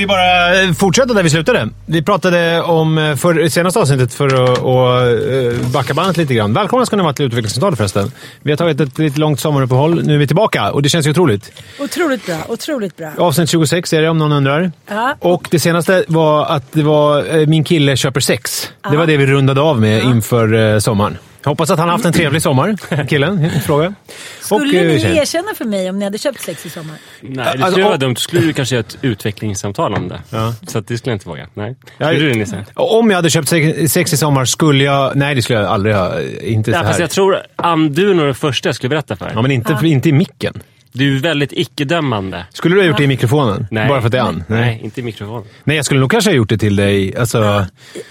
Vi bara eh, fortsätta där vi slutade? Vi pratade om eh, för, senaste avsnittet för att uh, backa bandet lite grann. Välkomna ska ni vara till Utvecklingssamtalet förresten. Vi har tagit ett lite långt sommaruppehåll. Nu är vi tillbaka och det känns ju otroligt. Otroligt bra. Otroligt bra. Avsnitt 26 är det om någon undrar. Ja. Och det senaste var att det var Min kille köper sex. Det var det vi rundade av med inför uh, sommaren. Jag hoppas att han har haft en trevlig sommar, killen. Fråga. Skulle Och, ni eh, tjejen. erkänna för mig om ni hade köpt sex i sommar? Nej, det Alltså, skulle vara om- dumt. Skulle du kanske göra ett utvecklingssamtal om det. Ja. Så att det skulle jag inte våga. Nej. Ja, Skulle du Nisse? Om jag hade köpt sex, sex i sommar skulle jag... Nej, det skulle jag aldrig ha. Inte så Ja, här. fast jag tror Ann, du är nog den första jag skulle berätta för. Ja, men inte, inte i micken. Du är väldigt icke-dömande. Skulle du ha gjort det i mikrofonen? Nej. Bara för att det är Ann? Nej. inte i mikrofonen. Nej, jag skulle nog kanske ha gjort det till dig. Alltså,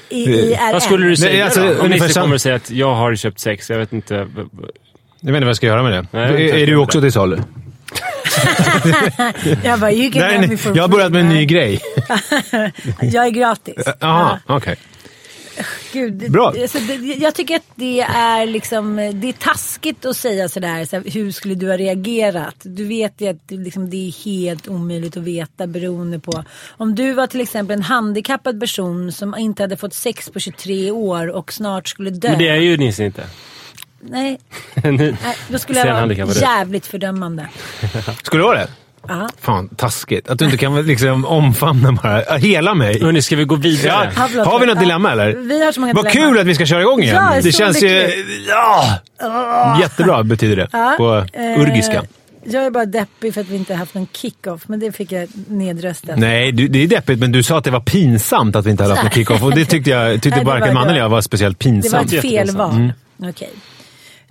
I, i? Vad skulle du säga alltså, då? Om Nisse kommer och säger att jag har köpt sex, jag vet inte. jag vet inte vad jag ska göra med det. Nej, är, är du också det till salu? Jag bara, you can Nej, nej, for jag har börjat med en ny grej. Jag är gratis. Jaha, okej. Gud, Bra. Alltså, jag tycker att det är liksom, det är taskigt att säga sådär, så här, hur skulle du ha reagerat? Du vet ju att det, liksom, det är helt omöjligt att veta beroende på. Om du var till exempel en handikappad person som inte hade fått sex på 23 år och snart skulle dö. Men det är ju Nisse inte. Nej, Nu- nej, då skulle jag vara jävligt fördömande. Skulle du ha det? Ja. Fan, taskigt. Att du inte kan liksom omfamna bara hela mig. Hörni, ska vi gå vidare? Ja, förlåt. har vi något Ja, dilemma eller? vi har så många Vad dilemman. kul att vi ska köra igång igen. Ja, det känns ju... lyckligt. Ja! Jättebra betyder det Ja, på eh, urgiska. Jag är bara deppig för att vi inte haft någon kick-off, men det fick jag nedröstat. Nej, du, det är deppigt, men du sa att det var pinsamt att vi inte hade haft någon kick-off. Och det tyckte, jag, tyckte Nej, varken var man det. eller jag var speciellt Det var pinsamt. ett felval. Mm. Okej.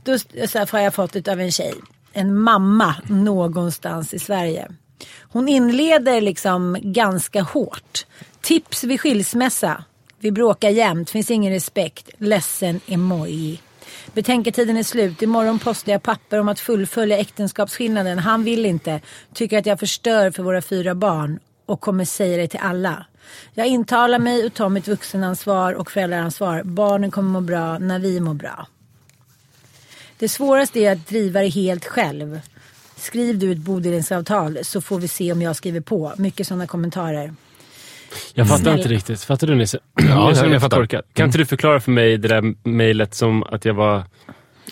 Då så här har jag fått utav en tjej. En mamma någonstans i Sverige. Hon inleder liksom ganska hårt. Tips vid skilsmässa. Vi bråkar jämt, finns ingen respekt. Ledsen emoji. Betänketiden är slut. Imorgon postar jag papper om att fullfölja äktenskapsskillnaden. Han vill inte. Tycker att jag förstör för våra fyra barn. Och kommer säga det till alla. Jag intalar mig och tar mitt vuxenansvar och föräldraransvar. Barnen kommer må bra när vi mår bra. Det svåraste är att driva det helt själv. Skriv du ett bodelningsavtal så får vi se om jag skriver på. Mycket sådana kommentarer. Jag fattar Snälla. inte riktigt. Fattar du Nisse? Ja, jag, jag mig fattar. korkad. Kan inte du förklara för mig det där mejlet som att jag var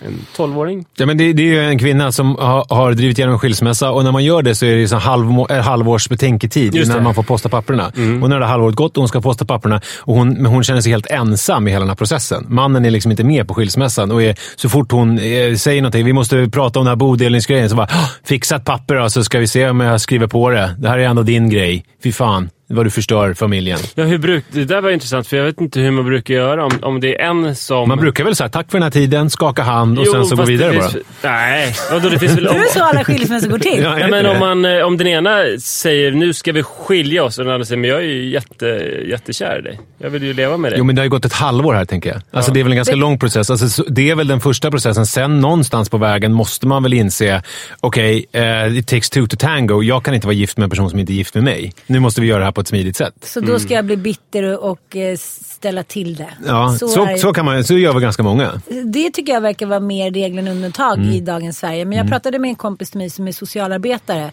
en tolvåring? Ja, men det, det är ju en kvinna som har, har drivit igenom en skilsmässa och när man gör det så är det så halv, äh, halvårs betänketid innan man får posta papperna. Och nu har det halvåret gått och hon ska posta papperna. Och hon, men hon känner sig helt ensam i hela den här processen. Mannen är liksom inte med på skilsmässan och är, så fort hon eh, säger någonting, vi måste prata om den här bodelningsgrejen, så bara "Åh, fixa ett papper då, så ska vi se om jag skriver på det. Det här är ändå din grej. Fy fan vad du förstör familjen. Ja, hur bruk, det där var intressant, för jag vet inte hur man brukar göra. Om, om det är en som... Man brukar väl säga tack för den här tiden, skaka hand och Jo, sen så gå det vidare bara. finns, Nej, vadå, det finns väl... Det är så alla skilsmässor går till. Ja, Ja, det men det? om, man, eh, om den ena säger nu ska vi skilja oss och den andra säger men jag är ju jätte, jättekär i dig. Jag vill ju leva med dig. Jo, men det har ju gått ett halvår här, tänker jag. Alltså, Det är väl en ganska lång process. Alltså, så- det är väl den första processen. Sen någonstans på vägen måste man väl inse, okej, eh, it takes two to tango. Jag kan inte vara gift med en person som inte är gift med mig. Nu måste vi göra det här på ett smidigt sätt. Så då ska jag bli bitter och, eh, ställa till det. Ja, Så så, är- så, kan man, så gör väl ganska många. Det tycker jag verkar vara mer regel än undantag Mm. i dagens Sverige. Men jag pratade med en kompis till mig som är socialarbetare.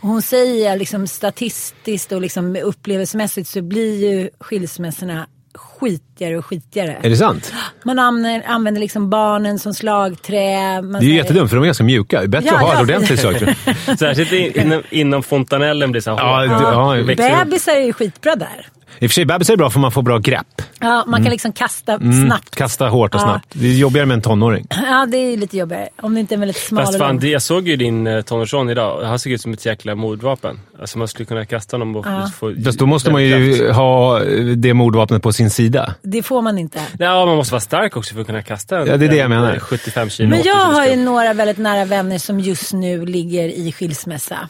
Och hon säger liksom statistiskt och liksom upplevelsemässigt så blir ju skilsmässorna skitigare och skitigare. Är det sant? Man använder, använder liksom barnen som slagträ. Man Det är ju jättedumt, för de är ganska mjuka. Det är bättre Ja, att ha ja. ett ordentligt slagträ. Särskilt in, inom, inom fontanellen blir det så här Ja, ja, upp. Bebisar är ju skitbra där. I och för sig, bebisar är bra för man får bra grepp. Ja, man kan liksom kasta Mm, snabbt. Kasta hårt och Ja. snabbt. Det är jobbigare med en tonåring. Ja, det är lite jobbigare. Om det inte är en väldigt smal Fast fan, det, jag såg ju din eh, tonårsson idag. Han såg ut som ett jäkla mordvapen. Alltså man skulle kunna kasta honom och Ja. få... Fast då måste man ju ha det mordvapnet på sin sida. Det får man inte. Ja, man måste vara stark också för att kunna kasta en, Ja, det är det jag en, menar. eh, 75 kilo. Men 80 jag har ju några väldigt nära vänner som just nu ligger i skilsmässa.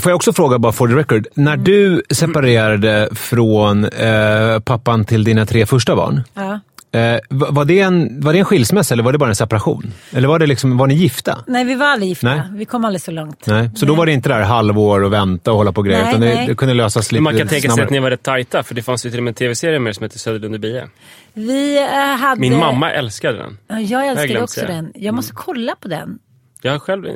Får jag också fråga, bara for the record. När du separerade från eh, pappan till dina tre första barn. Ja. Eh, va- var, det en, var det en skilsmässa eller var det bara en separation? Eller var, det liksom, var ni gifta? Nej, vi var aldrig gifta. Nej. Vi kom aldrig så långt. Nej. Så då var det inte där halvår och vänta och hålla på och grejer, Nej, utan det, nej. det kunde lösas lite Men man kan tänka sig snabbare. att ni var rätt tajta, för det fanns ju till och med en tv-serie med er som heter Söderlund och Bie. Vi eh, hade... Min mamma älskade den. Ja, jag Jag älskade glömt också säga. den. Jag måste kolla på den. Jag har själv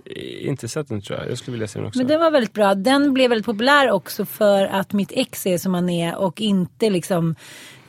inte sett den tror jag. Jag skulle vilja se den också. Men den var väldigt bra. Den blev väldigt populär också för att mitt ex är som han är och inte liksom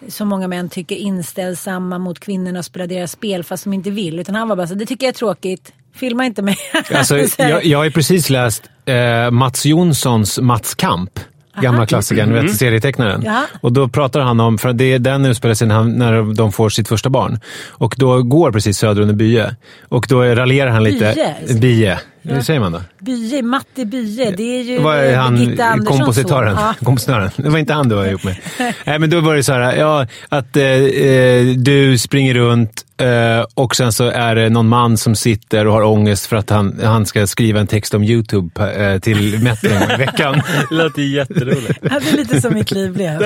som många män tycker inställsamma mot kvinnorna och spelar deras spel fast de inte vill. Utan han var bara så det tycker jag är tråkigt. Filma inte mig. Alltså, jag, jag har ju precis läst eh, Mats Jonssons Mats Kamp. Gamla klassikern, Mm. vet, serietecknaren. Ja. Och då pratar han om, för det är den utspelar sig när, de får sitt första barn. Och då går precis söder under Bye. Och då raljerar han lite. Bye? Bie. Hur säger man då? Bye, Matti Bye, det är ju Vad är han, Birgitta Anderssons kompositören? Ja. kompositören? Det var inte han du var ihop med. Nej, men då var det så här, ja, att eh, eh, du springer runt eh, och sen så är det någon man som sitter och har ångest för att han, han ska skriva en text om YouTube eh, till Metro i veckan. Det låter jätteroligt. Ja, det är lite som mitt liv blev.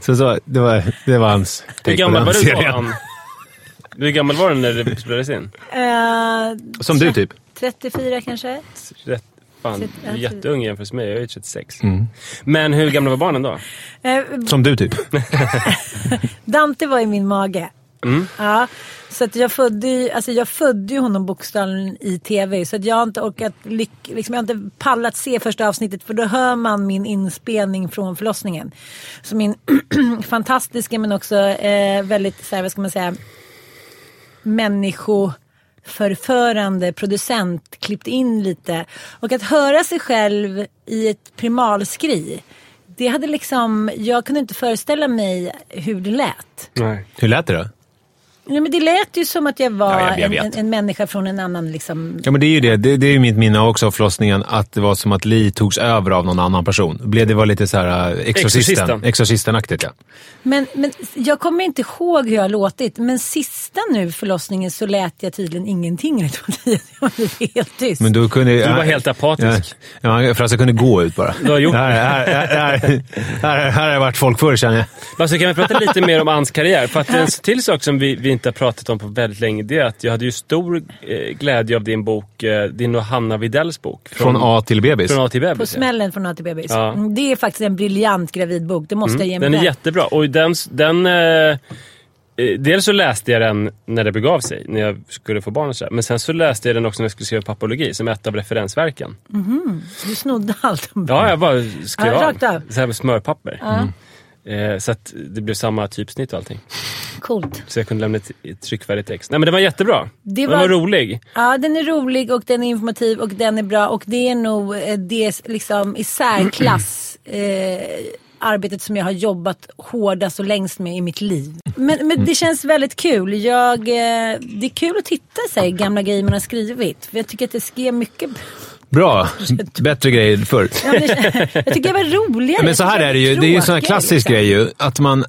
Så, så det, var, det var hans take på gammal den var du då? serien. Hur gammal var du när det spelades in? Eh, Som du typ. 34 kanske? Rätt, fan, du är jätteung jämfört med mig. Jag är 36. Mm. Men hur gamla var barnen då? Eh, Som du typ. Dante var i min mage. Ja, så att jag, födde, ju- alltså jag födde ju honom bokstavligen i tv. Så att jag har inte orkat, lyck, liksom jag har inte pallat se första avsnittet för då hör man min inspelning från förlossningen. Så min fantastiska men också eh, väldigt, så här, vad ska man säga, människoförförande producent klippt in lite. Och att höra sig själv i ett primalskri. Det hade liksom, jag kunde inte föreställa mig hur det lät. Nej. Hur lät det då? Ja, men det lät ju som att jag var Ja, jag- jag en, en, en människa från en annan liksom... Ja, men det är ju det. Det, det är ju mitt minne också av förlossningen, att det var som att Li togs över av någon annan person. Blev det var lite så här uh, Exorcisten. Exorcisten. Exorcisten-aktigt, ja. Men, men jag kommer inte ihåg hur jag har låtit. Men sista nu förlossningen så lät jag tydligen ingenting. Det var helt tyst. Men du kunde... Du var helt apatisk. Ja, ja, för att jag kunde gå ut bara. Du har gjort här, här, här, här, här, här har det varit folk förr känner jag. Alltså kan vi prata lite mer om Anns karriär? För att en till sak som vi, vi inte har pratat om på väldigt länge, det är att jag hade ju stor eh, glädje av din bok, eh, din och Hanna Widells bok. Från A till bebis. Från A till På bebis. ja. smällen från A till bebis. Ja. Mm, Det är faktiskt en briljant gravidbok. Det måste jag ge mig Den är rätt. jättebra. Och den... den eh, eh, dels så läste jag den när det begav sig, när jag skulle få barn och sådär. Men sen så läste jag den också när jag skulle skriva papologi, som ett av referensverken. Du snodde allt. Ja, jag bara skrev Ja, av. Så här med smörpapper. Ja. Eh, så att det blev samma typsnitt och allting. Coolt. Så jag kunde lämna ett, tryckfärdig text. Nej men den var jättebra. Det Den var- var rolig. Ja, den är rolig och den är informativ och den är bra. Och det är nog eh, det liksom i särklass eh, arbetet som jag har jobbat hårdast och längst med i mitt liv. Men, men det känns väldigt kul. Jag, eh, det är kul att titta här, gamla grejer man har skrivit. För jag tycker att det skrev mycket... Bra. Bättre grejer förr. Ja, det, jag tycker det var roligare. Men så här är det ju. Det är ju en sån här klassisk liksom. grej ju. Att man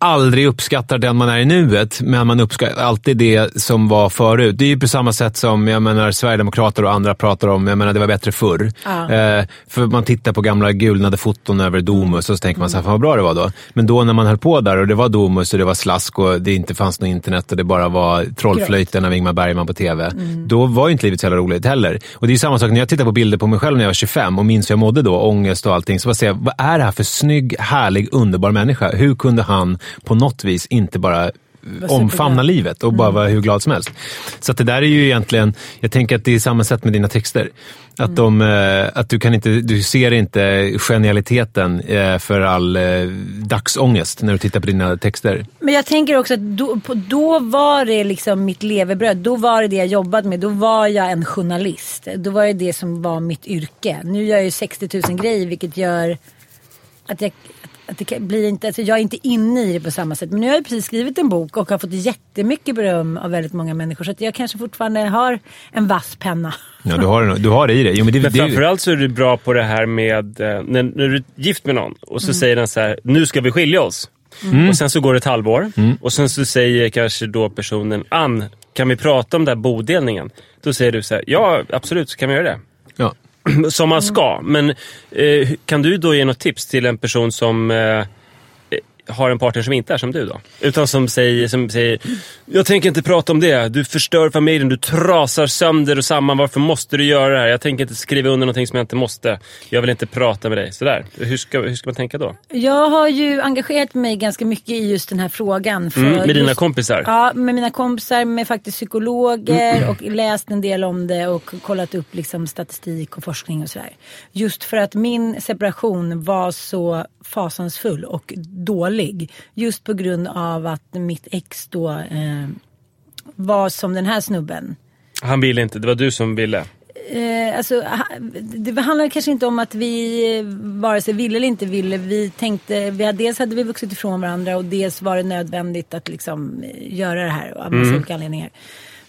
aldrig uppskattar den man är i nuet, men man uppskattar alltid det som var förut. Det är ju på samma sätt som jag menar, Sverigedemokrater och andra pratar om, jag menar, det var bättre förr. Ja. Eh, för man tittar på gamla gulnade foton över Domus och så tänker man så här, fan vad bra det var då. Men då när man höll på där och det var Domus och det var slask och det inte fanns något internet och det bara var Trollflöjten av Ingmar Bergman på TV. Då var ju inte livet så jävla roligt heller. Och det är ju samma sak när jag tittar på bilder på mig själv när jag var 25 och minns hur jag mådde då, ångest och allting. Så bara säga, vad är det här för snygg, härlig, underbar människa? Hur kunde han på något vis inte bara omfamna livet och bara vara hur glad som helst. Så det där är ju egentligen, jag tänker att det är samma sätt med dina texter. Att, de, eh, att du, kan inte, du ser inte genialiteten eh, för all eh, dagsångest när du tittar på dina texter. Men jag tänker också att då, då var det liksom mitt levebröd. Då var det det jag jobbade med. Då var jag en journalist. Då var det det som var mitt yrke. Nu gör jag ju 60 000 grejer vilket gör att jag, att det blir inte, alltså jag är inte inne i det på samma sätt. Men nu har jag precis skrivit en bok och har fått jättemycket beröm av väldigt många människor. Så att jag kanske fortfarande har en vass penna. Ja, du har, det- du har det i dig. Jo, men det, Men det, framförallt så är du bra på det här med eh, när, när du är gift med någon och så säger den så här, nu ska vi skilja oss. Och sen så går det ett halvår och sen så säger kanske då personen, Ann, kan vi prata om den här bodelningen? Då säger du så här, ja absolut så kan vi göra det. ja. Som man ska. Men eh, kan du då ge något tips till en person som eh, har en partner som inte är som du då? Utan som säger, som säger, jag tänker inte prata om det. Du förstör familjen, du trasar sönder och samman. Varför måste du göra det här? Jag tänker inte skriva under någonting som jag inte måste. Jag vill inte prata med dig. Sådär. Hur ska, hur ska man tänka då? Jag har ju engagerat mig ganska mycket i just den här frågan. Mm, med dina just, kompisar? Ja, med mina kompisar, med faktiskt psykologer och läst en del om det och kollat upp liksom statistik och forskning och sådär. Just för att min separation var så fasansfull och dålig. Just på grund av att mitt ex då eh, var som den här snubben. Han ville inte, det var du som ville. Eh, alltså, det handlar kanske inte om att vi eh, vare sig ville eller inte ville. Vi tänkte, vi hade, dels hade vi vuxit ifrån varandra och dels var det nödvändigt att liksom eh, göra det här av massa olika anledningar.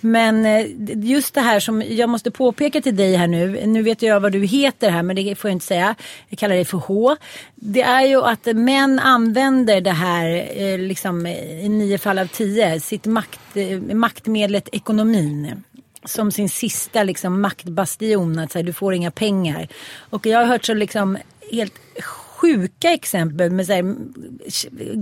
Men eh, just det här som jag måste påpeka till dig här nu. Nu vet jag vad du heter här men det får jag inte säga. Jag kallar dig för H. Det är ju att män använder det här eh, liksom i nio fall av tio. Sitt makt, eh, maktmedlet ekonomin som sin sista liksom, maktbastion. Att så här, du får inga pengar. Och jag har hört så liksom helt sjuka exempel med så här,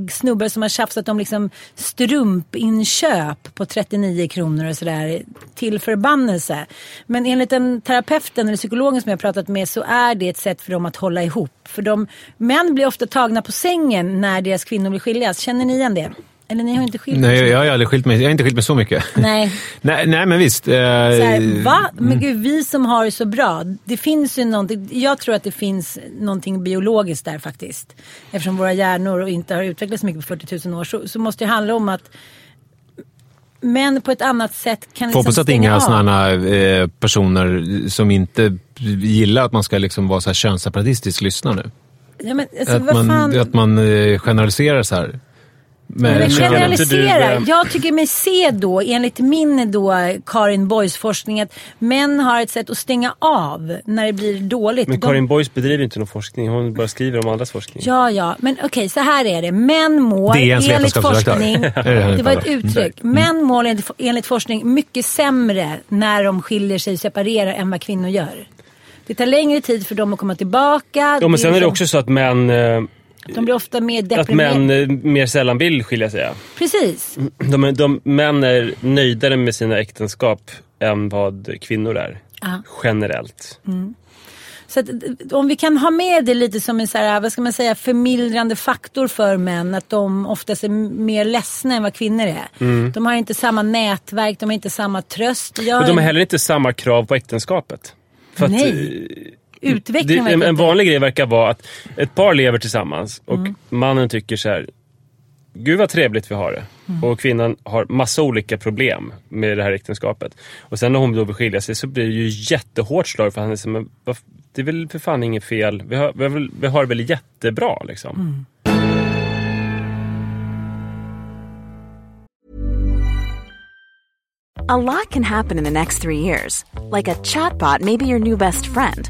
snubbar som har tjafsat om liksom strumpinköp på 39 kronor och sådär till förbannelse. Men enligt den terapeuten eller psykologen som jag har pratat med så är det ett sätt för dem att hålla ihop. För de, män blir ofta tagna på sängen när deras kvinnor vill skiljas. Känner ni igen det? Eller ni har inte skilt Nej, jag har aldrig skilt mig. Jag har inte skilt mig så mycket. Nej. nej, nej, men visst. Eh, här, va? Men Mm. gud, vi som har det så bra. Det finns ju någonting. Jag tror att det finns någonting biologiskt där faktiskt. Eftersom våra hjärnor inte har utvecklats så mycket på 40 000 år så, så måste det handla om att män på ett annat sätt kan Får liksom att inga stänga sådana eh, personer som inte gillar att man ska liksom vara så här könsseparatistisk lyssnar nu. Ja, men, alltså, Att man, fan? att man eh, generaliserar så här. Men, Men generalisera. du, eh, Jag tycker mig se då, enligt min då Karin Boys forskning, att män har ett sätt att stänga av när det blir dåligt. Men De- Karin Boys bedriver inte någon forskning. Hon bara skriver om andras forskning. Ja, ja, men okej, så här är det. Män mår DNs enligt vetenskapsredaktör. forskning, Är det det var ett uttryck. Män mår enligt, enligt forskning mycket sämre när de skiljer sig och separerar än vad kvinnor gör. Det tar längre tid för dem att komma tillbaka. Ja, men sen är det liksom- också så att män, eh, De blir ofta mer att deprimerade. män eh, mer sällan vill skilja sig. Precis. De, de, män är nöjdare med sina äktenskap än vad kvinnor är. Ja. Generellt. Så att, om vi kan ha med det lite som en så här, vad ska man säga, förmildrande faktor för män. Att de oftast är mer ledsna än vad kvinnor är. De har inte samma nätverk, de har inte samma tröst. Jag Och de har heller inte samma krav på äktenskapet. För att, Nej. Eh, utveckling. det, en, en vanlig grej verkar vara att ett par lever tillsammans och Mm. mannen tycker så här. Gud vad trevligt vi har det. Mm. Och kvinnan har massa olika problem med det här äktenskapet. Och sen när hon då vill skilja sig så blir det ju jättehårt slag för han är så, men det är väl för fan inget fel. Vi har, vi har, väl, vi har det väl jättebra liksom. Mm. A lot can happen in the next three years. Like a chatbot may be your new best friend.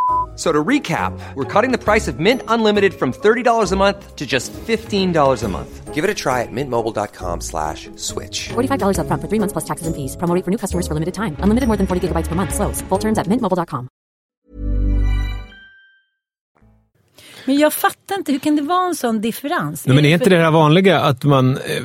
F- So to recap, we're cutting the price of Mint Unlimited from $30 a month to just $15 a month. Give it a try at mintmobile.com slash switch. $45 upfront for three months plus taxes and fees. Promo rate for new customers for limited time. Unlimited more than 40 gigabytes per month. Slows. Full terms at mintmobile.com. Men jag fattar inte, hur kan det vara en sån differens? Nej, men är det inte för- det här vanliga att man... eh,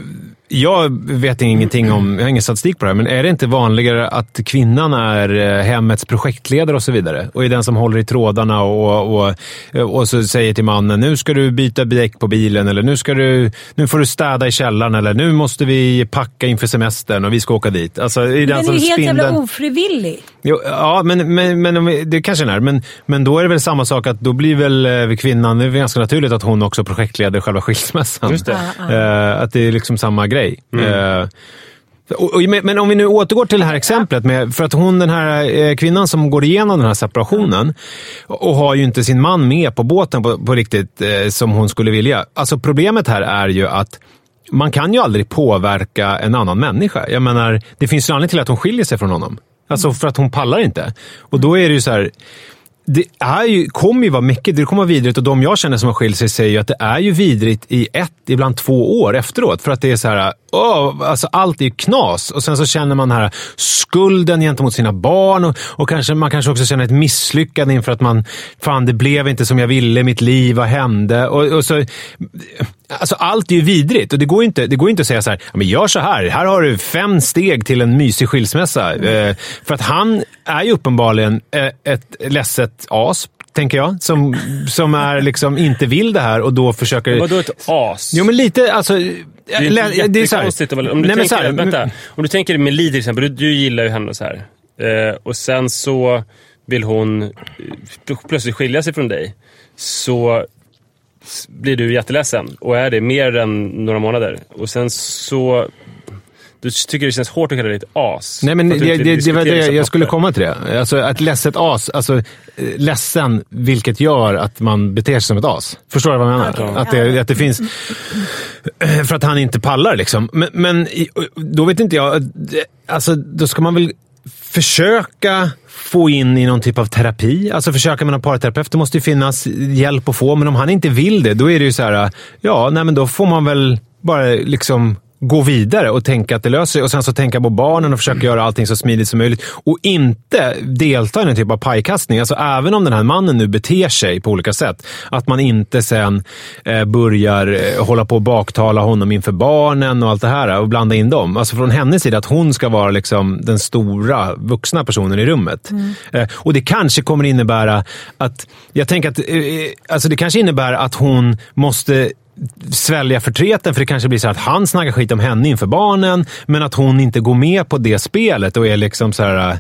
jag vet ingenting om, jag har ingen statistik på det här, men är det inte vanligare att kvinnan är eh, hemmets projektledare och så vidare? Och är den som håller i trådarna och, och, och så säger till mannen, nu ska du byta däck på bilen, eller nu, ska du, nu får du städa i källaren, eller nu måste vi packa inför semestern och vi ska åka dit. Alltså, är den Den är som ju helt spindeln- jävla ofrivillig. Jo, ja, men, men, men det kanske den är. Men, men då är det väl samma sak att då blir väl eh, kvinnan, det är ganska naturligt att hon också projektleder själva skilsmässan. Just det. Eh, att det är liksom samma grej. Eh, och, och, men om vi nu återgår till det här exemplet. Med, för att hon, den här eh, kvinnan som går igenom den här separationen och, och har ju inte sin man med på båten på, på riktigt eh, som hon skulle vilja. Alltså problemet här är ju att man kan ju aldrig påverka en annan människa. Jag menar, det finns ju anledning till att hon skiljer sig från honom. Alltså för att hon pallar inte. Och då är det ju så här. Det är ju, kommer ju vara mycket, det kommer vara vidrigt och de jag känner som har skilt sig säger ju att det är ju vidrigt i ett, ibland två år efteråt. För att det är så här, oh, alltså allt är ju knas. Och sen så känner man här skulden gentemot sina barn och, och kanske, man kanske också känner ett misslyckande inför att man, fan det blev inte som jag ville, mitt liv, vad hände? Och, och så, Alltså allt är ju vidrigt och det går inte, det går inte att säga så här, "Ja, men gör så här, här har du fem steg till en mysig skilsmässa. Eh, för att han är ju uppenbarligen eh, ett ledset as, tänker jag, som, som är liksom inte vill det här och då försöker... Vadå ett as? Jo, men lite, alltså... Det är det är så här-. Om du, Nej, tänker, här, vänta, om du tänker med Li till exempel, du, du gillar ju henne så här. Eh, och sen så vill hon eh, plötsligt skilja sig från dig. Så blir du jätteledsen och är det mer än några månader. Och sen så... Du tycker det känns hårt att kalla dig ett as. Nej, men det, det, det var det jag skulle komma till. det. Alltså, att ledset as, alltså eh, ledsen, vilket gör att man beter sig som ett as. Förstår du vad jag menar? Okej. Att, det, att det finns... För att han inte pallar liksom. Men, men då vet inte jag, det- alltså då ska man väl försöka få in i någon typ av terapi. Alltså försöka med någon parterapeut. Det måste ju finnas hjälp att få, men om han inte vill det, då är det ju så här, ja, nej men då får man väl bara liksom gå vidare och tänka att det löser sig och sen så tänka på barnen och försöka göra allting så smidigt som möjligt. Och inte delta i någon typ av pajkastning. Alltså även om den här mannen nu beter sig på olika sätt. Att man inte sen eh, börjar eh, hålla på och baktala honom inför barnen och allt det här och blanda in dem. Alltså från hennes sida att hon ska vara liksom den stora vuxna personen i rummet. Eh, och det kanske kommer innebära att, jag tänker att, eh, alltså det kanske innebär att hon måste svälja förtreten för det kanske blir så att han snackar skit om henne inför barnen men att hon inte går med på det spelet och är liksom så här. äh,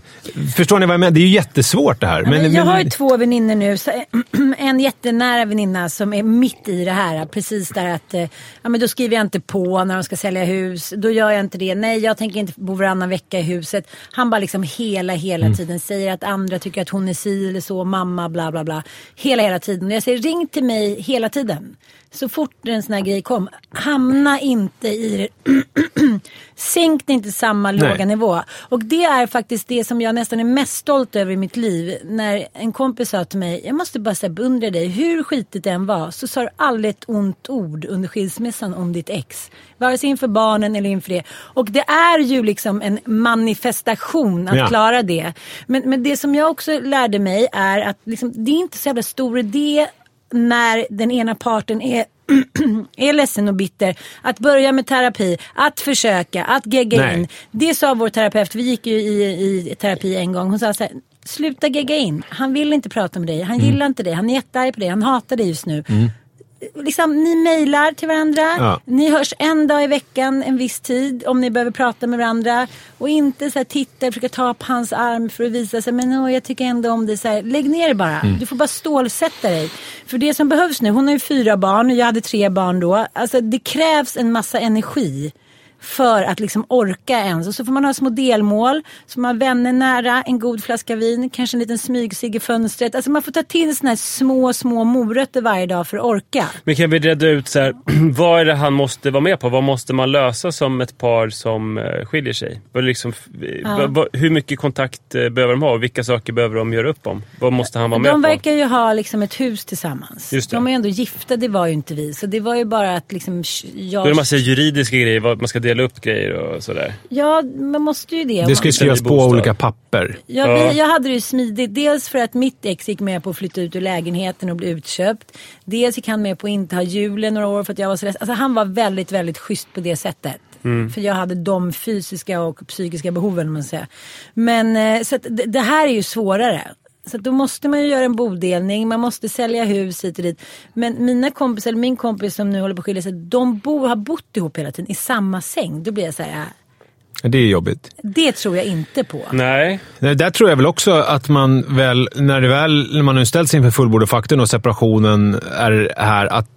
Förstår ni vad jag menar? Det är ju jättesvårt det här. Men jag men, har ju två väninnor nu. En jättenära väninna som är mitt i det här. Precis där att, eh, ja men då skriver jag inte på när de ska sälja hus. Då gör jag inte det. Nej, jag tänker inte bo varannan vecka i huset. Han bara liksom hela, hela Mm. tiden säger att andra tycker att hon är si eller så, mamma, bla bla bla. Hela, hela tiden. Och jag säger ring till mig hela tiden. Så fort en sån här grej kom, hamna inte i. Sänk inte samma Nej. låga nivå. Och det är faktiskt det som jag nästan är mest stolt över i mitt liv. När en kompis sa till mig, jag måste bara säga beundra dig. Hur skitigt det än var så sa du aldrig ett ont ord under skilsmässan om ditt ex. Vare sig inför barnen eller inför det. Och det är ju liksom en manifestation att Ja. klara det. Men, men det som jag också lärde mig är att liksom, det är inte så jävla stor idé när den ena parten är är ledsen och bitter. Att börja med terapi, att försöka, att gegga Nej. in. Det sa vår terapeut, vi gick ju i, i terapi en gång. Hon sa så här, sluta gegga in. Han vill inte prata med dig, han Mm. gillar inte dig, han är jättearg på dig, han hatar dig just nu. Liksom, ni mejlar till varandra, Ja. ni hörs en dag i veckan en viss tid om ni behöver prata med varandra. Och inte så här titta och försöka ta på hans arm för att visa sig, men åh, jag tycker ändå om dig. Så här, lägg ner det bara. Mm. Du får bara stålsätta dig. För det som behövs nu, hon har ju fyra barn och jag hade tre barn då. Alltså det krävs en massa energi för att liksom orka ens. Och så får man ha små delmål, så man har vänner nära, en god flaska vin, kanske en liten smygsig i fönstret. Alltså man får ta till såna här små, små morötter varje dag för att orka. Men kan vi reda ut så här, vad är det han måste vara med på? Vad måste man lösa som ett par som eh, skiljer sig? Liksom, vad- vad- hur mycket kontakt eh, behöver de ha och vilka saker behöver de göra upp om? Vad måste han vara med De på? verkar ju ha liksom ett hus tillsammans. Just det. De är ju ändå gifta, det var ju inte vi. Så det var ju bara att liksom... Jag... Då är det massa juridiska grejer, vad man ska dela upp grejer och sådär. Ja, man måste ju det. Det ska ju skrivas på olika papper. Ja, Ja. Vi, jag hade det ju smidigt. Dels för att mitt ex gick med på att flytta ut ur lägenheten och bli utköpt. Dels gick han med på att inte ha julen några år för att jag var så ledsen. Alltså han var väldigt, väldigt schysst på det sättet. För jag hade de fysiska och psykiska behoven. Man säger. Men eh, så att det, det här är ju svårare. Så då måste man ju göra en bodelning, man måste sälja hus hit och dit. Men mina kompisar, eller min kompis som nu håller på att skilja sig, de bor, har bott ihop hela tiden i samma säng. Då blir jag så här, Det är jobbigt. det tror jag inte på. Nej. Nej, Där tror jag väl också att man väl, när, det väl, när man nu ställs inför fullbordat faktum och separationen är här, att,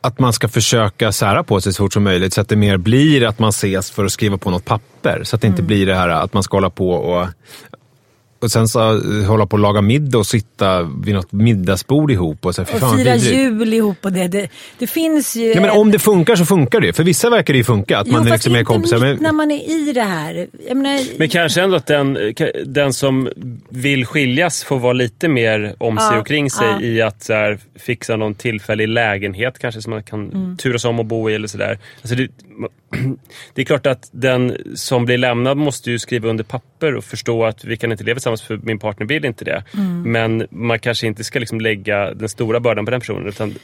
att man ska försöka sära på sig så fort som möjligt så att det mer blir att man ses för att skriva på något papper. Så att det inte blir det här att man ska hålla på och och sen så eh, hålla på och laga middag och sitta vid något middagsbord ihop. Och, så, fan Och vad fira jul ihop och det. Det, det finns ju... Ja, men om det funkar så funkar det. För vissa verkar det ju funka. Att jo, man är liksom inte kompisar. Men, när man är i det här. Jag menar, Men kanske ändå att den, den som vill skiljas får vara lite mer om sig Ja, och kring sig ja. i att så här, fixa någon tillfällig lägenhet kanske som man kan Mm. turas om att bo i eller sådär. Alltså det, det är klart att den som blir lämnad måste ju skriva under papper och förstå att vi kan inte leva tillsammans för min partner vill inte det. Mm. Men man kanske inte ska liksom lägga den stora bördan på den personen. Utan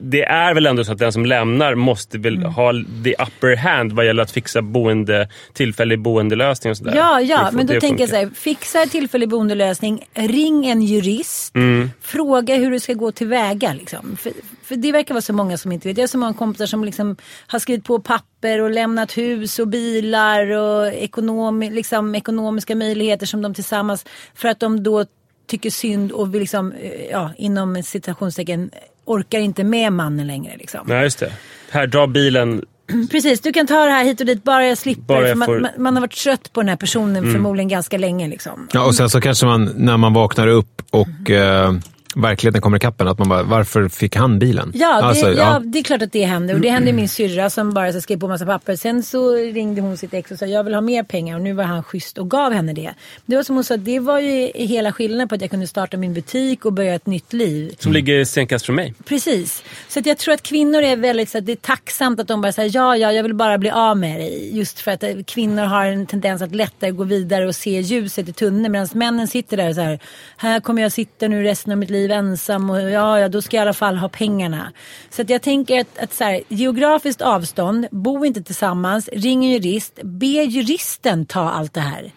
det- är väl ändå så att den som lämnar måste väl Mm. ha the upper hand vad gäller att fixa boende, tillfällig boendelösning och sådär. Ja, ja, men då tänker jag så här. Fixa tillfällig boendelösning, ring en jurist, Mm. fråga hur du ska gå tillväga. Liksom. För, för det verkar vara så många som inte vet. Jag har så många kompisar som liksom har skrivit på papper och lämnat hus och bilar och ekonomi, liksom, ekonomiska möjligheter som de tillsammans, för att de då tycker synd och vill liksom, eh, ja, inom citationstecken, orkar inte med mannen längre. Liksom. Nej, just det. Här, dra bilen. Precis, du kan ta det här hit och dit bara jag slipper. Bara jag för man, får- man, man har varit trött på den här personen förmodligen ganska länge. Liksom. ja, och sen så kanske man, när man vaknar upp och eh, verkligheten kommer ikapp att man bara, varför fick han bilen? Ja, det, Alltså, ja. det är klart att det händer. Och det hände min syrra som bara så skrev på massa papper. Sen så ringde hon sitt ex och sa jag vill ha mer pengar och nu var han schysst och gav henne det. Det var som hon sa, det var ju hela skillnaden på att jag kunde starta min butik och börja ett nytt liv. Som ligger stenkast från mig. Precis. Så att jag tror att kvinnor är väldigt så att det är tacksamt att de bara säger ja, ja, jag vill bara bli av med dig. Just för att kvinnor har en tendens att lättare gå vidare och se ljuset i tunneln. Medan männen sitter där så här, här kommer jag sitta nu resten av mitt liv ensam och ja, ja, då ska jag i alla fall ha pengarna. Så att jag tänker att, att så här, geografiskt avstånd, bo inte tillsammans, ring en jurist, be juristen ta allt det här.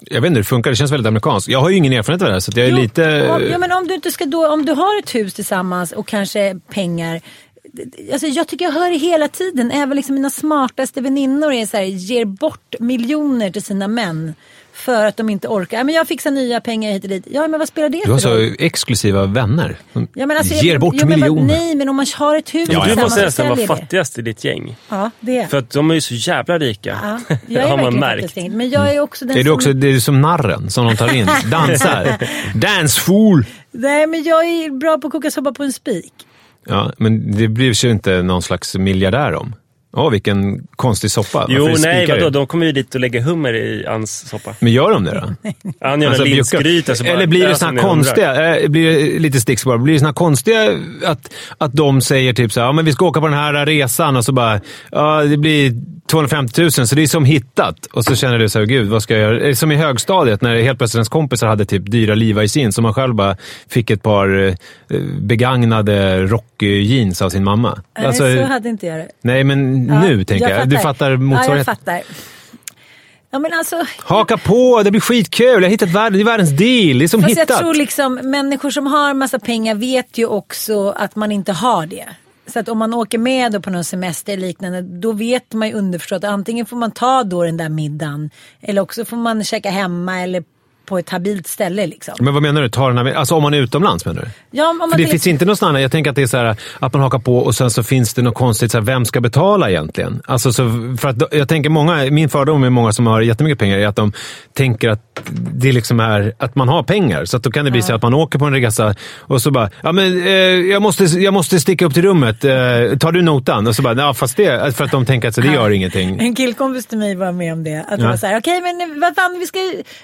Jag vet inte hur det funkar, det känns väldigt amerikanskt. Jag har ju ingen erfarenhet av det här, så jag är Jo, lite... Ja, men om du inte ska då, om du har ett hus tillsammans och kanske pengar. Alltså jag tycker jag hör det hela tiden. Även liksom mina smartaste väninnor är så här, ger bort miljoner till sina män. För att de inte orkar. Ja, men jag fixar nya pengar hit och dit. Ja men vad spelar det Du har för roll? så exklusiva vänner. Ja, men alltså, ger jag- bort jo, men miljoner. Nej men om man har ett hus Ja, ja. Du måste nästan vara fattigast i ditt gäng. Ja det är För att de är ju så jävla rika. Ja, jag är har man verkligen märkt. fattigast. Men jag är också den Är du som... också det är som narren som de tar in? Dansar. Dance fool! Nej men jag är bra på att koka soppa på en spik. Ja, men det blir ju inte någon slags miljardär om. Åh, vilken konstig soppa. Jo, Varför nej, vadå? det? De kommer ju dit och lägger hummer i Anns soppa. Men gör de det då? Han gör Alltså, en linsgryta bara Eller blir det såna här konstiga, eh, blir det lite stickspår, blir det såna här konstiga att, att de säger typ så här, ja men vi ska åka på den här resan och så bara, ja det blir 250 000 så det är som hittat. Och så känner du så här, gud vad ska jag göra? Det är som i högstadiet när helt plötsligt ens kompisar hade typ dyra Levi's jeans som man själv bara fick ett par eh, begagnade rock-jeans av sin mamma. Alltså, Nej så hade inte jag det. nej men Ja, nu tänker jag. Du fattar Ja, jag motsvarigheten. fattar. Ja, men alltså, Haka på, det blir skitkul. Jag har hittat världen, det är världens deal. Det är som fast jag hittat. tror liksom människor som har massa pengar vet ju också att man inte har det. Så att om man åker med då på någon semester eller liknande då vet man ju underförstått att antingen får man ta då den där middagen eller också får man käka hemma eller på ett habilt ställe liksom. Men vad menar du? Ta den här, alltså om man är utomlands menar du? Ja, om man För det finns inte något sånt annat. Jag tänker att det är så här, att man hakar på och sen så finns det något konstigt. Så här, vem ska betala egentligen? Alltså, så, för att, jag tänker många, min fördom med många som har jättemycket pengar är att de tänker att det liksom är att man har pengar. Så att då kan det bli så att man åker på en resa och så bara, ja men eh, jag, måste, jag måste sticka upp till rummet. Eh, tar du notan? Och så bara, ja fast det, för att de tänker att så, det gör ingenting. En killkompis till mig var med om det. Att det Ja. var så här, okej men vad fan vi, ska,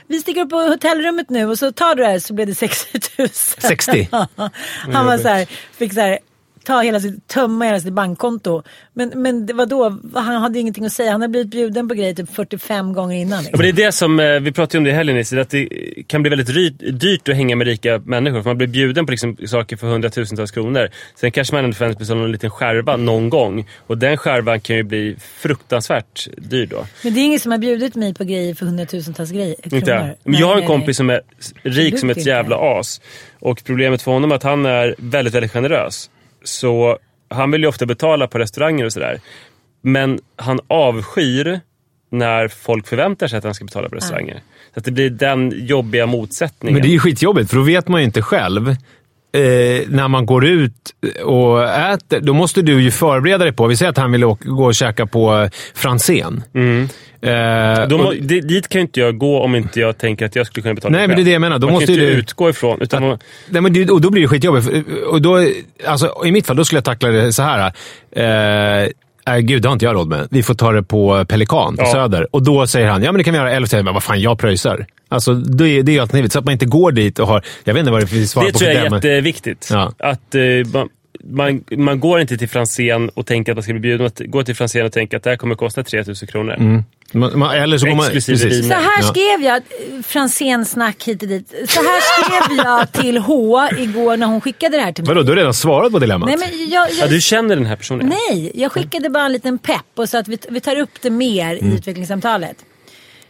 vi sticker upp på hotellrummet nu och så tar du det här så blev det 60 000. 60? Han var så här, fick så här ta hela sitt, tömma hela sitt bankkonto. Men, men det var då, han hade ingenting att säga. Han hade blivit bjuden på grejer typ 45 gånger innan. Ja, Liksom. men det är det som, eh, vi pratade ju om det i helgen Nisse, att det kan bli väldigt dyrt att hänga med rika människor. För man blir bjuden på liksom saker för hundratusentals kronor. Sen kanske man ändå förväntar sig någon liten skärva någon gång. Och den skärvan kan ju bli fruktansvärt dyr då. Men det är ingen som har bjudit mig på grejer för hundratusentals grejer, kronor. Inte jag. Men jag har en kompis som är rik som ett jävla as. Och problemet för honom är att han är väldigt, väldigt generös. Så han vill ju ofta betala på restauranger och sådär. Men han avskyr när folk förväntar sig att han ska betala på restauranger. Så att det blir den jobbiga motsättningen. Men det är ju skitjobbigt, för då vet man ju inte själv. Eh, när man går ut och äter, då måste du ju förbereda dig på... Vi säger att han vill åka, gå och käka på Franzén. Eh, Då må, och- det, dit kan ju inte jag gå om inte jag tänker att jag skulle kunna betala Nej, men det är det jag menar. Då man måste kan ju inte du- utgå ifrån. Utan man, Nej, men det, och då blir det skitjobbigt. Och då, alltså, I mitt fall då skulle jag tackla det så här. Eh, Nej, gud, det har inte jag råd med. Vi får ta det på Pelikan på Ja. Söder. Och då säger han, ja men det kan vi göra. Eller säger han, vad fan, jag pröjsar. Alltså, det, är- det är alternativet. Så att man inte går dit och har... Jag vet inte vad det finns svar det på tror jag är det, men- jätteviktigt. Ja. Att eh, man, man, man går inte till Franzén och tänker att man ska bli bjuden. Man går till Franzén och tänker att det här kommer kosta 3000 kronor. Man, man, eller så går man... Precis. Så här Ja. skrev jag, eh, Franzén-snack hit och dit. Så här skrev jag till H igår när hon skickade det här till mig. Vadå, du har redan svarat på dilemmat? Nej, men jag, Ja, jag, du känner den här personen? nej, jag skickade bara en liten pepp och sa att vi, vi tar upp det mer Mm. i utvecklingssamtalet.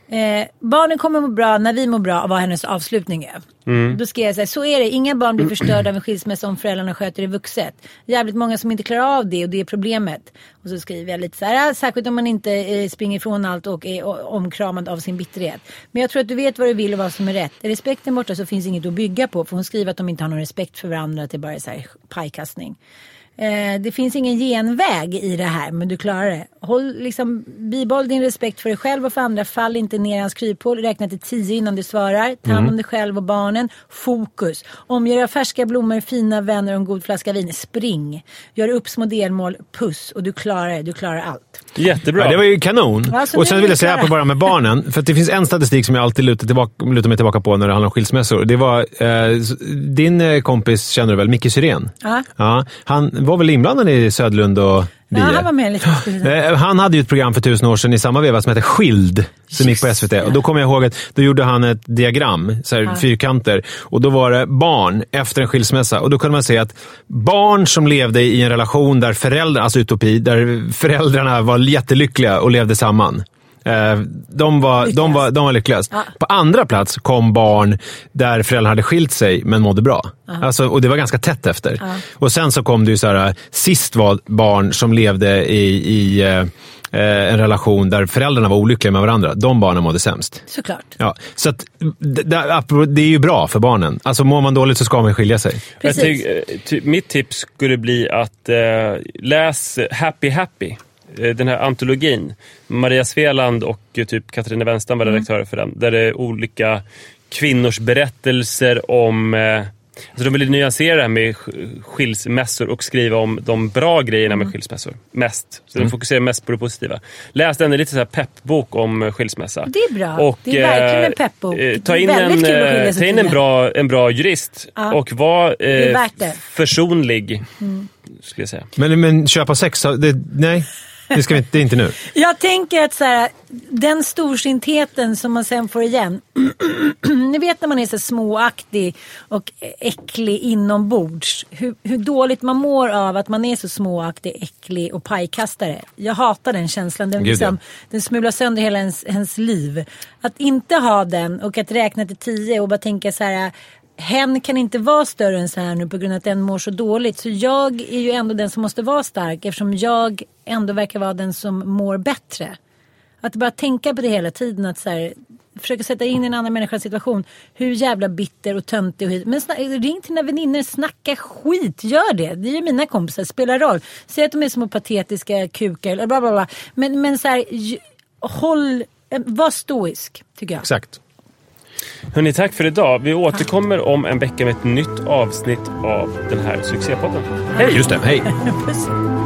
Eh, barnen kommer må bra när vi mår bra var hennes avslutning är. Mm. Då skrev jag så här, så är det. Inga barn blir förstörda av en skilsmässa om föräldrarna sköter det vuxet. Jävligt många som inte klarar av det och det är problemet. Och så skriver jag lite så här, "Ah, särskilt om man inte eh, springer ifrån allt och är omkramad av sin bitterhet. Men jag tror att du vet vad du vill och vad som är rätt. Är respekten borta så finns inget att bygga på. För hon skriver att de inte har någon respekt för varandra, att det bara är så här pajkastning. Eh, det finns ingen genväg i det här, men du klarar det. Håll, liksom, bibehåll din respekt för dig själv och för andra. Fall inte ner i hans kryphål. Räkna till tio innan du svarar. Ta hand om dig själv och barnen. Fokus. Omge dig av färska blommor, fina vänner och en god flaska vin. Spring. Gör upp små delmål. Puss. Och du klarar det. Du klarar allt. Jättebra. Ja, det var ju kanon. Alltså, och sen vill vi jag säga på bara med barnen, för att det finns en statistik som jag alltid lutar, tillbaka, lutar mig tillbaka på när det handlar om skilsmässor. Det var, eh, din eh, kompis känner du väl, Micke Syrén? Ja. Ja, han var väl inblandad i Södlund och Ja, Bie? han var med lite. Han hade ju ett program för tusen år sedan i samma veva som hette Skild, som gick på SVT. Och då kommer jag ihåg att då gjorde han ett diagram, så här, fyrkanter. Och då var det barn efter en skilsmässa. Och då kunde man se att barn som levde i en relation där föräldrarna, alltså utopi, där föräldrarna var jättelyckliga och levde samman. Eh, De var, de var, de var lyckligast. Ja. På andra plats kom barn där föräldrarna hade skilt sig men mådde bra. Alltså, och det var ganska tätt efter. Och sen så kom det ju så här, sist var barn som levde i, i eh, eh, en relation där föräldrarna var olyckliga med varandra. De barnen mådde sämst. Såklart. Ja, så att, det, är ju bra för barnen. Alltså mår man dåligt så ska man skilja sig. Precis. tycker, eh, ty, mitt tips skulle bli att eh, läs Happy Happy. Eh, Den här antologin. Maria Sveland och eh, typ Katarina Wenstam var Mm. redaktörer för den. Där det är olika kvinnors berättelser om... Eh, alltså de ville nyansera det här med sk- skilsmässor och skriva om de bra grejerna Mm. med skilsmässor. Mest. Så de fokuserar mest på det positiva. Läs den, är lite så här peppbok om skilsmässa. Det är bra. Det är verkligen en peppbok. eh, Ta in, en, ta in en, bra, en bra jurist Ja. och var eh, försonlig. Skulle jag säga. Men, men köpa sex, det, nej. Det, ska vi inte, det är inte nu. Jag tänker att så här, den storsintheten som man sen får igen. Ni vet när man är så småaktig och äcklig inombords. Hur, hur dåligt man mår av att man är så småaktig, äcklig och pajkastare. Jag hatar den känslan. Den, Gud, liksom, ja. den smular sönder hela ens, ens liv. Att inte ha den och att räkna till tio och bara tänka så här. Hen kan inte vara större än så här nu på grund av att den mår så dåligt. Så jag är ju ändå den som måste vara stark eftersom jag ändå verkar vara den som mår bättre. Att bara tänka på det hela tiden. Att så här, försöka sätta in i en annan människas situation. Hur jävla bitter och töntig och hit. Men ring till dina vänner, snacka skit. Gör det. Det är ju mina kompisar, spelar roll. Säg att de är små patetiska kukar. eller Bla bla bla. Men, men så här, håll, eh, var stoisk tycker jag. Exakt. Hörni, tack för idag. Vi återkommer om en vecka med ett nytt avsnitt av den här succépodden. Hej! Just det, hej.